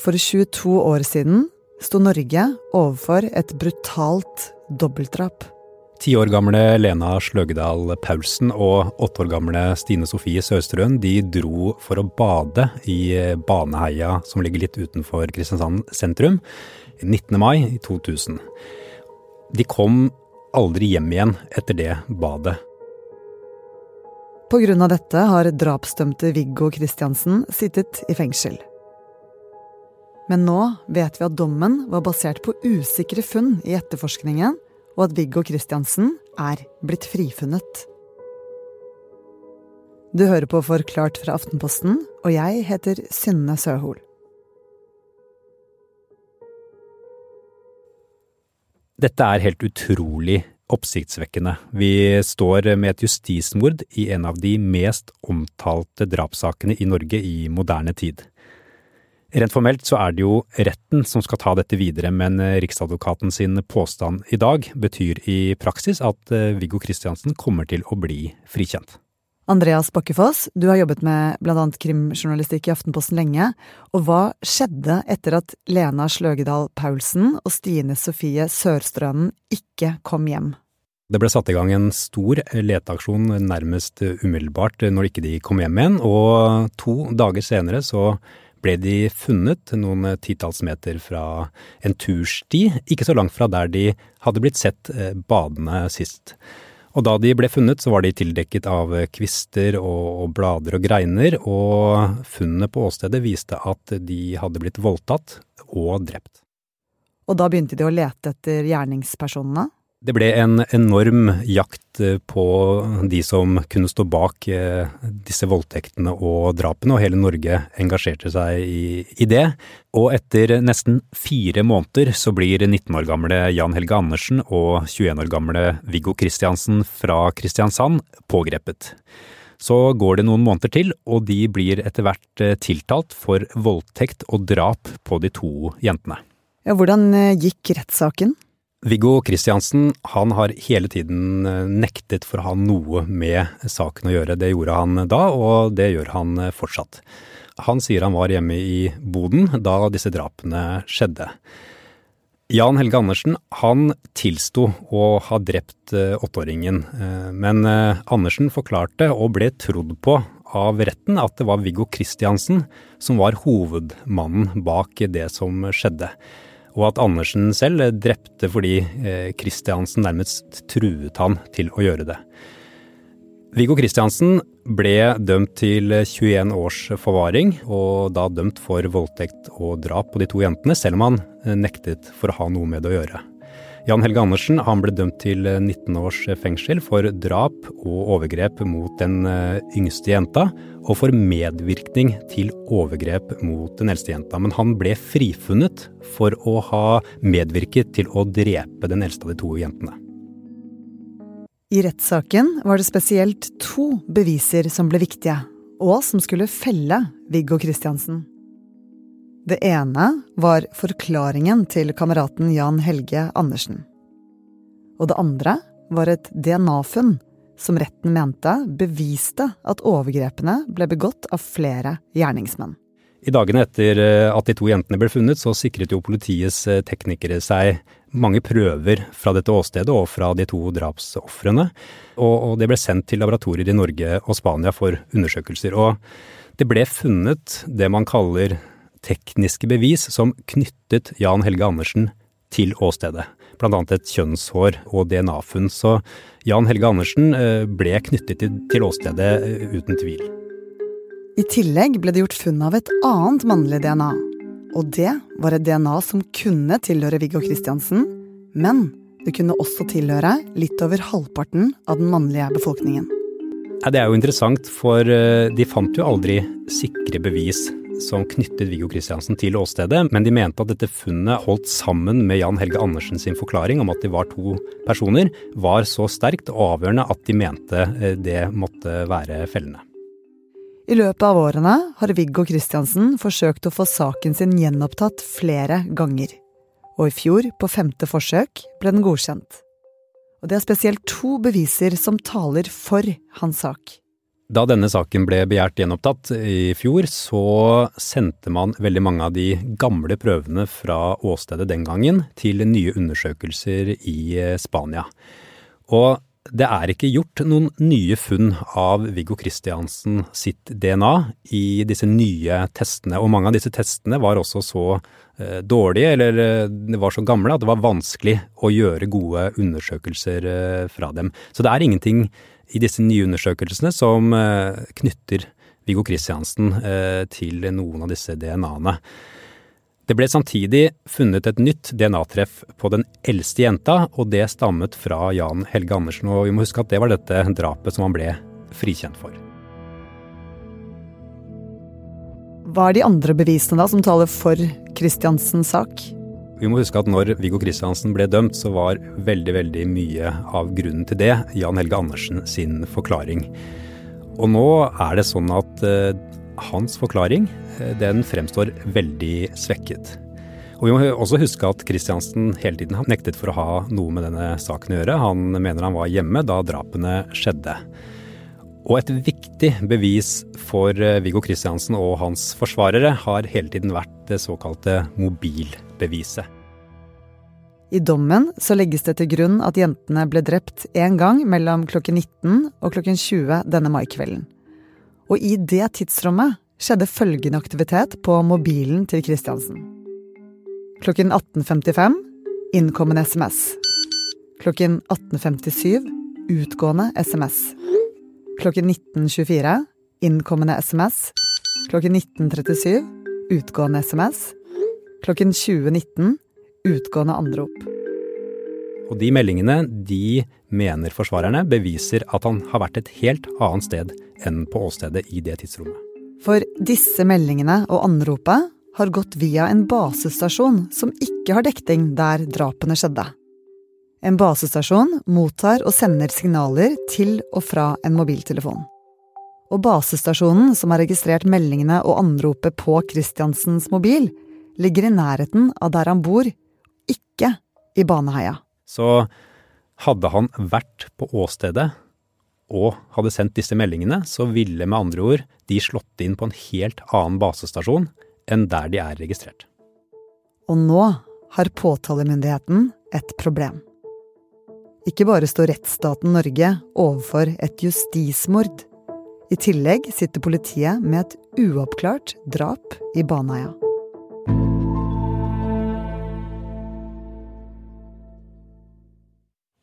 For 22 år siden sto Norge overfor et brutalt dobbeltdrap. Ti år gamle Lena Sløgedal Paulsen og åtte år gamle Stine Sofie Sørstrøen de dro for å bade i Baneheia, som ligger litt utenfor Kristiansand sentrum, 19. mai 2000. De kom aldri hjem igjen etter det badet. Av dette har drapsdømte Viggo Kristiansen sittet i fengsel. Men nå vet vi at dommen var basert på usikre funn i etterforskningen, og at Viggo Kristiansen er blitt frifunnet. Du hører på Forklart fra Aftenposten, og jeg heter Synne Søhol. Dette er helt utrolig oppsiktsvekkende. Vi står med et justismord i en av de mest omtalte drapssakene i Norge i moderne tid. Rent formelt så er det jo retten som skal ta dette videre, men Riksadvokaten sin påstand i dag betyr i praksis at eh, Viggo Kristiansen kommer til å bli frikjent. Andreas Bakkefoss, du har jobbet med bl.a. krimjournalistikk i Aftenposten lenge. Og hva skjedde etter at Lena Sløgedal Paulsen og Stine Sofie Sørstrønen ikke kom hjem? Det ble satt i gang en stor leteaksjon nærmest umiddelbart når ikke de kom hjem igjen, og to dager senere så ble de funnet noen titalls meter fra en tursti, ikke så langt fra der de hadde blitt sett eh, badende sist. Og da de ble funnet, så var de tildekket av kvister og, blader og greiner, og funnene på åstedet viste at de hadde blitt voldtatt og drept. Og da begynte de å lete etter gjerningspersonene? Det ble en enorm jakt eh, på de som kunne stå bak eh, disse voldtektene og drapene, og hele Norge engasjerte seg i, i det. Og etter nesten fire måneder så blir 19 år gamle Jan Helge Andersen og 21 år gamle Viggo Kristiansen fra Kristiansand pågrepet. Så går det noen måneder til, og de blir etter hvert eh, tiltalt for voldtekt og drap på de to jentene. Ja, hvordan gikk rettssaken? Viggo Kristiansen han har hele tiden eh, nektet for å ha noe med saken å gjøre. Det gjorde han da, og det gjør han eh, fortsatt. Han sier han var hjemme i boden da disse drapene skjedde. Jan Helge Andersen han tilsto å ha drept eh, åtteåringen, men Andersen forklarte og ble trodd på av retten at det var Viggo Kristiansen som var hovedmannen bak det som skjedde og at Andersen selv drepte fordi Kristiansen eh, nærmest truet han til å gjøre det. Viggo Kristiansen ble dømt til 21 års forvaring, og da dømt for voldtekt og drap på de to jentene, selv om han eh, nektet for å ha noe med det å gjøre. Jan Helge Andersen han ble dømt til 19 års fengsel for drap og overgrep mot den eh, yngste jenta, og for medvirkning til overgrep mot den eldste jenta. Men han ble frifunnet for å ha medvirket til å drepe den eldste av de to jentene. I rettssaken var det spesielt to beviser som ble viktige, og som skulle felle Viggo Kristiansen. Det ene var forklaringen til kameraten Jan Helge Andersen. Og det andre var et DNA-funn som retten mente beviste at overgrepene ble begått av flere gjerningsmenn. I dagene etter eh, at de to jentene ble funnet, så sikret jo politiets eh, teknikere seg mange prøver fra dette åstedet og fra de to drapsofrene. Og det ble sendt til laboratorier i Norge og Spania for undersøkelser. Og det ble funnet det man kaller tekniske bevis som knyttet Jan Helge Andersen til åstedet. Annet et kjønnshår og DNA-funn. Så Jan Helge Andersen eh, ble knyttet til åstedet eh, uten tvil. I tillegg ble det gjort funn av et annet mannlig DNA. Og det var et DNA som kunne tilhøre Viggo Kristiansen, men det kunne også tilhøre litt over halvparten av den mannlige befolkningen. det er jo interessant, for eh, de fant jo aldri sikre bevis som knyttet Viggo Kristiansen til åstedet, men de mente at dette funnet holdt sammen med Jan Helge Andersen sin forklaring om at de var to personer, var så sterkt og avgjørende at de mente eh, det måtte være fellende. I løpet av årene har Viggo Kristiansen forsøkt å få saken sin gjenopptatt flere ganger. Og i fjor, på femte forsøk, ble den godkjent. Og det er spesielt to beviser som taler for hans sak. Da denne saken ble begjært gjenopptatt i fjor, så sendte man veldig mange av de gamle prøvene fra åstedet den gangen til nye undersøkelser i eh, Spania. Og det er ikke gjort noen nye funn av Viggo Kristiansen sitt DNA i disse nye testene. Og mange av disse testene var også så eh, dårlige, eller de var så gamle, at det var vanskelig å gjøre gode undersøkelser eh, fra dem. Så det er ingenting i disse nye undersøkelsene som eh, knytter Viggo Kristiansen eh, til noen av disse DNA-ene. Det ble samtidig funnet et nytt DNA-treff på den eldste jenta, og det stammet fra Jan Helge Andersen. Og vi må huske at det var dette drapet som han ble frikjent for. Hva er de andre bevisene da som taler for Kristiansens sak? Vi må huske at når Viggo Kristiansen ble dømt, så var veldig, veldig mye av grunnen til det Jan Helge Andersen sin forklaring. Og nå er det sånn at eh, hans forklaring uh, den fremstår veldig svekket. Og Vi må også huske at Kristiansen hele tiden har nektet for å ha noe med denne saken å gjøre. Han mener han var hjemme da drapene skjedde. Og et viktig bevis for eh, Viggo Kristiansen og hans forsvarere har hele tiden vært det såkalte mobilbeviset. I dommen så legges det til grunn at jentene ble drept én gang mellom klokken 19 og klokken 20 denne maikvelden. Og i det tidsrommet skjedde følgende aktivitet på mobilen til Kristiansen. Klokken 18.55 innkommende SMS. Klokken 18.57 utgående SMS. Klokken 19.24 innkommende SMS. Klokken 19.37 utgående SMS. Klokken 20.19 utgående anrop. Og de meldingene de mener forsvarerne beviser at han har vært et helt annet sted enn på åstedet i det tidsrommet. For disse meldingene og anropet har gått via en basestasjon som ikke har dekning der drapene skjedde. En basestasjon mottar og sender signaler til og fra en mobiltelefon. Og basestasjonen som har registrert meldingene og anropet på Christiansens mobil, ligger i nærheten av der han bor, ikke i Baneheia. Så hadde han vært på åstedet og hadde sendt disse meldingene, så ville med andre ord de slått inn på en helt annen basestasjon enn der de er registrert. Og nå har påtalemyndigheten et problem. Ikke bare står rettsstaten Norge overfor et justismord. I tillegg sitter politiet med et uoppklart drap i Baneheia.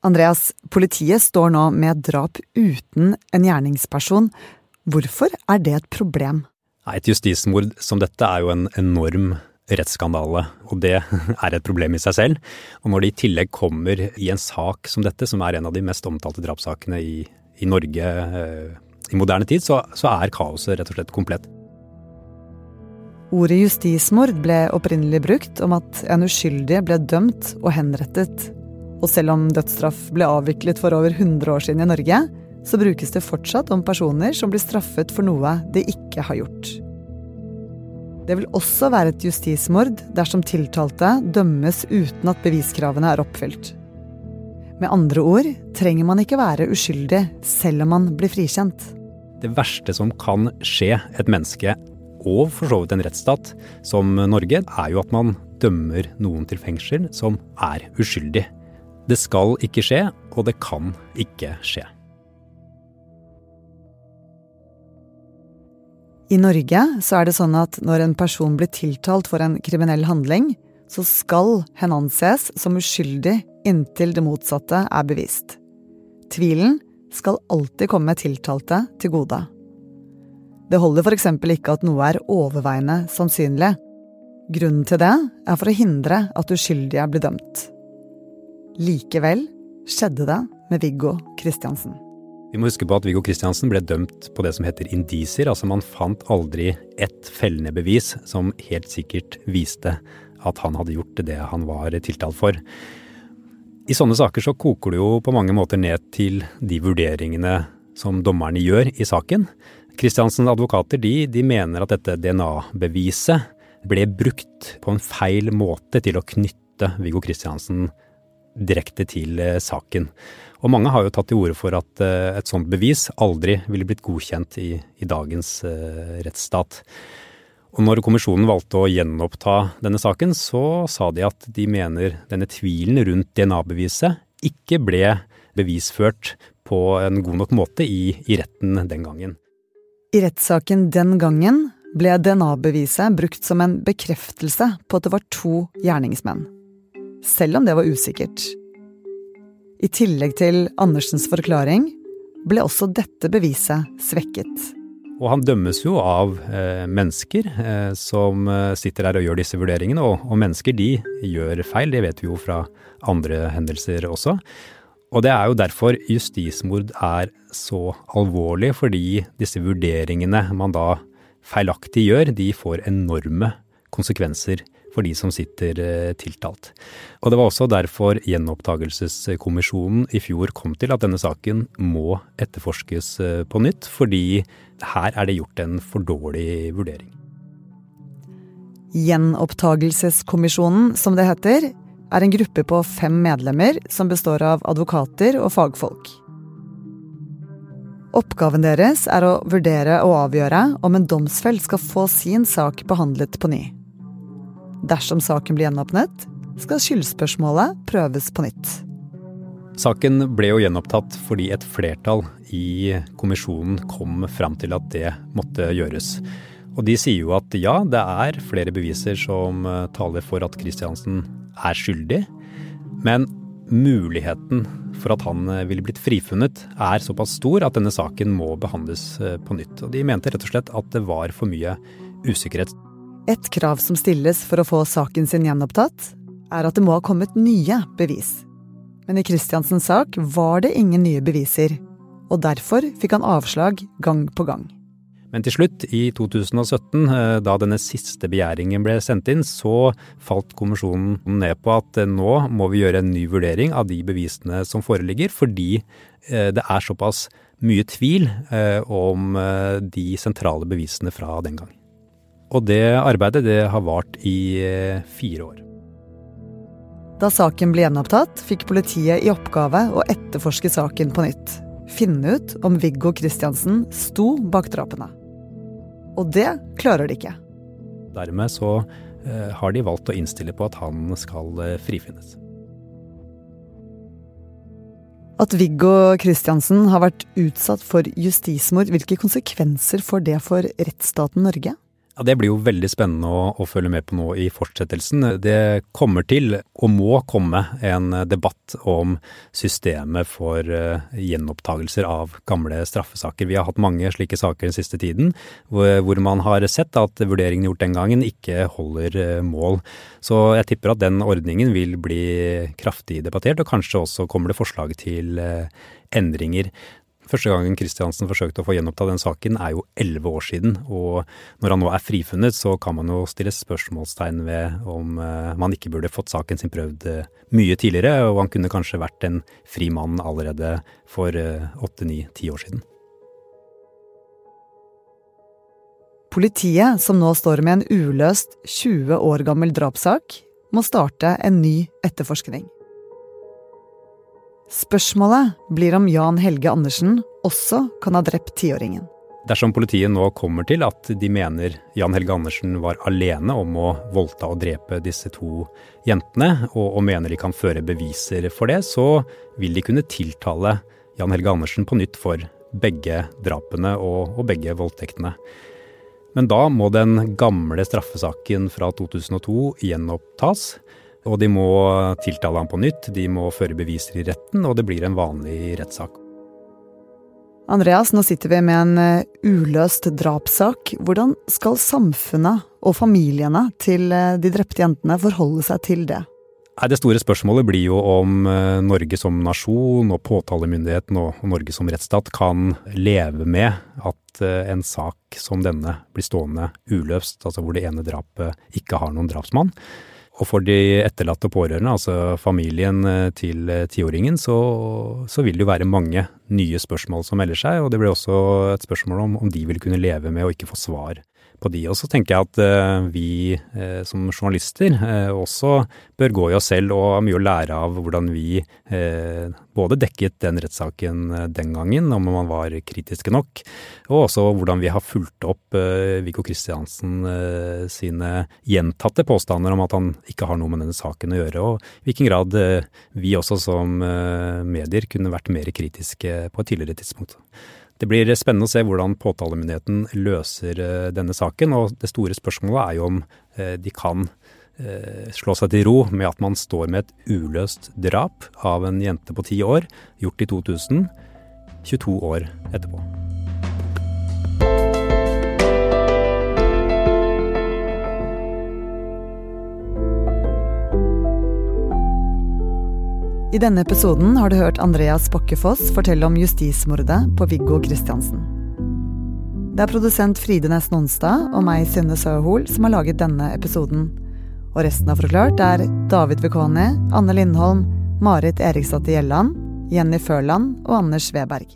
Andreas, politiet står nå med drap uten en gjerningsperson. Hvorfor er det et problem? Et justismord som dette er jo en enorm rettsskandale, og det er et problem i seg selv. Og når det i tillegg kommer i en sak som dette, som er en av de mest omtalte drapssakene i, i Norge eh, i moderne tid, så, så er kaoset rett og slett komplett. Ordet justismord ble opprinnelig brukt om at en uskyldig ble dømt og henrettet. Og selv om dødsstraff ble avviklet for over 100 år siden i Norge, så brukes det fortsatt om personer som blir straffet for noe de ikke har gjort. Det vil også være et justismord dersom tiltalte dømmes uten at beviskravene er oppfylt. Med andre ord trenger man ikke være uskyldig selv om man blir frikjent. Det verste som kan skje et menneske, og for så vidt en rettsstat som Norge, er jo at man dømmer noen til fengsel som er uskyldig. Det skal ikke skje, og det kan ikke skje. I Norge så er det sånn at når en person blir tiltalt for en kriminell handling, så skal hen anses som uskyldig inntil det motsatte er bevist. Tvilen skal alltid komme tiltalte til gode. Det holder f.eks. ikke at noe er overveiende sannsynlig. Grunnen til det er for å hindre at uskyldige blir dømt. Likevel skjedde det med Viggo Kristiansen. Vi må huske på at Viggo Kristiansen ble dømt på det som heter indisier. Altså man fant aldri ett fellende bevis som helt sikkert viste at han hadde gjort det han var tiltalt for. I sånne saker så koker det jo på mange måter ned til de vurderingene som dommerne gjør i saken. Kristiansens advokater de, de mener at dette DNA-beviset ble brukt på en feil måte til å knytte Viggo Kristiansen direkte til saken. Og mange har jo tatt til orde for at et sånt bevis aldri ville blitt godkjent i, i dagens rettsstat. Og når kommisjonen valgte å gjenoppta denne saken, så sa de at de mener denne tvilen rundt DNA-beviset ikke ble bevisført på en god nok måte i, i retten den gangen. I rettssaken den gangen ble DNA-beviset brukt som en bekreftelse på at det var to gjerningsmenn. Selv om det var usikkert. I tillegg til Andersens forklaring ble også dette beviset svekket. Og han dømmes jo av eh, mennesker eh, som eh, sitter der og gjør disse vurderingene. Og, og, mennesker de gjør feil, det vet vi jo fra andre hendelser også. Og det er jo derfor justismord er så alvorlig, fordi disse vurderingene man da feilaktig gjør, de får enorme konsekvenser for de som sitter eh, tiltalt. Og Det var også derfor gjenopptakelseskommisjonen i fjor kom til at denne saken må etterforskes eh, på nytt, fordi her er det gjort en for dårlig vurdering. Gjenopptakelseskommisjonen, som det heter, er en gruppe på fem medlemmer som består av advokater og fagfolk. Oppgaven deres er å vurdere og avgjøre om en domsfelt skal få sin sak behandlet på ny. Dersom saken blir gjenåpnet, skal skyldspørsmålet prøves på nytt. Saken ble jo gjenopptatt fordi et flertall i kommisjonen kom fram til at det måtte gjøres. Og de sier jo at ja, det er flere beviser som eh, taler for at Kristiansen er skyldig, men muligheten for at han eh, ville blitt frifunnet er såpass stor at denne saken må behandles eh, på nytt. Og de mente rett og slett at det var for mye usikkerhet. Et krav som stilles for å få saken sin gjenopptatt, er at det må ha kommet nye bevis. Men i Kristiansens sak var det ingen nye beviser, og derfor fikk han avslag gang på gang. Men til slutt, i 2017, eh, da denne siste begjæringen ble sendt inn, så falt kommisjonen ned på at eh, nå må vi gjøre en ny vurdering av de bevisene som foreligger, fordi eh, det er såpass mye tvil om de sentrale bevisene fra den gang. Og det arbeidet det har vart i fire år. Da saken ble gjenopptatt, fikk politiet i oppgave å etterforske saken på nytt. Finne ut om Viggo Kristiansen sto bak drapene. Og det klarer de ikke. Dermed så eh, har de valgt å innstille på at han skal eh, frifinnes. At Viggo Kristiansen har vært utsatt for justismord, hvilke konsekvenser får det for rettsstaten Norge? Ja, Det blir jo veldig spennende å, å, følge med på nå i fortsettelsen. Det kommer til, og må komme, en debatt om systemet for uh, gjenopptagelser av gamle straffesaker. Vi har hatt mange slike saker den siste tiden, hvor, hvor man har sett at vurderingen gjort den gangen ikke holder uh, mål. Så jeg tipper at den ordningen vil bli kraftig debattert, og kanskje også kommer det forslag til uh, endringer. Første gangen Kristiansen forsøkte å få gjenoppta den saken er jo elleve år siden, og når han nå er frifunnet, så kan man jo stille spørsmålstegn ved om uh, man ikke burde fått saken sin prøvd uh, mye tidligere, og han kunne kanskje vært en fri mann allerede for eh, åtte, ni, ti år siden. Politiet, som nå står med en uløst 20 år gammel drapssak, må starte en ny etterforskning. Spørsmålet blir om Jan Helge Andersen også kan ha drept tiåringen. Dersom politiet nå kommer til at de mener Jan Helge Andersen var alene om å voldta og drepe disse to jentene, og, og, mener de kan føre beviser for det, så vil de kunne tiltale Jan Helge Andersen på nytt for begge drapene og, og begge voldtektene. Men da må den gamle straffesaken fra 2002 gjenopptas. Og de må tiltale ham på nytt, de må føre beviser i retten, og det blir en vanlig rettssak. Andreas, nå sitter vi med en eh, uløst drapssak. Hvordan skal samfunnet og familiene til eh, de drepte jentene forholde seg til det? Det store spørsmålet blir jo om eh, Norge som nasjon og påtalemyndigheten og Norge som rettsstat kan leve med at en sak som denne blir stående uløst, altså hvor det ene drapet ikke har noen drapsmann. Og for de etterlatte og pårørende, altså familien eh, til eh, tiåringen, så, så, vil det jo være mange nye spørsmål som melder seg. Og det blir også et spørsmål om, om de vil kunne leve med å ikke få svar på de. Og så tenker jeg at eh, vi eh, som journalister eh, også bør gå i oss selv og har mye å lære av hvordan vi både dekket den rettssaken den gangen, om man var kritiske nok, og også hvordan vi har fulgt opp Viggo Kristiansen sine gjentatte påstander om at han ikke har noe med denne saken å gjøre, og i hvilken grad vi også som medier kunne vært mer kritiske på et tidligere tidspunkt. Det blir spennende å se hvordan påtalemyndigheten løser eh, denne saken. Og det store spørsmålet er jo om eh, de kan eh, slå seg til ro med at man står med et uløst drap av en jente på ti år, gjort i 2000, 22 år etterpå. I denne episoden har du hørt Andreas Bokkefoss fortelle om justismordet på Viggo Kristiansen. Det er produsent Fride Næss Nonstad og meg, Synne Søhol, som har laget denne episoden. Og resten av Forklart er David Vekoni, Anne Lindholm, Marit Eriksdatter Gjelland, Jenny Førland og Anders Sveberg.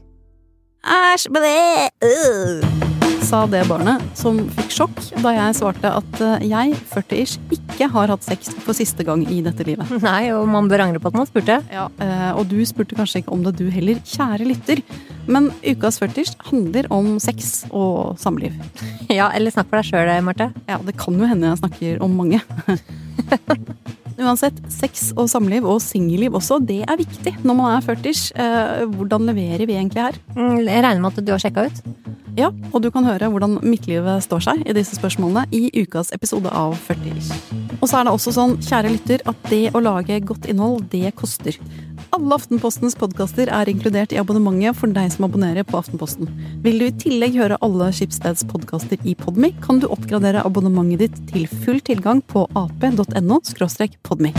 Æsj, uh sa det barnet, som fikk sjokk da jeg svarte at eh, jeg, 40-ish, ikke har hatt sex for siste gang i dette livet. Nei, og man bør angre på at man spurte. Ja, eh, Og du spurte kanskje ikke om det, du heller, kjære lytter. Men ukas 40-ish handler om sex og samliv. Ja, eller snakk for deg sjøl, Marte. Ja, det kan jo hende jeg snakker om mange. Uansett, sex og samliv, og singelliv også, det er viktig når man er 40-ish. Eh, hvordan leverer vi egentlig her? Mm, jeg regner med at du har sjekka ut? Ja, og du kan høre hvordan midtlivet står seg i disse spørsmålene i ukas episode av 40 Og så er det også sånn, kjære lytter, at det å lage godt innhold, det koster. Alle Aftenpostens podkaster er inkludert i abonnementet for deg som abonnerer på Aftenposten. Vil du i tillegg høre alle Skipsteds podkaster i Podmy, kan du oppgradere abonnementet ditt til full tilgang på ap.no – podmy.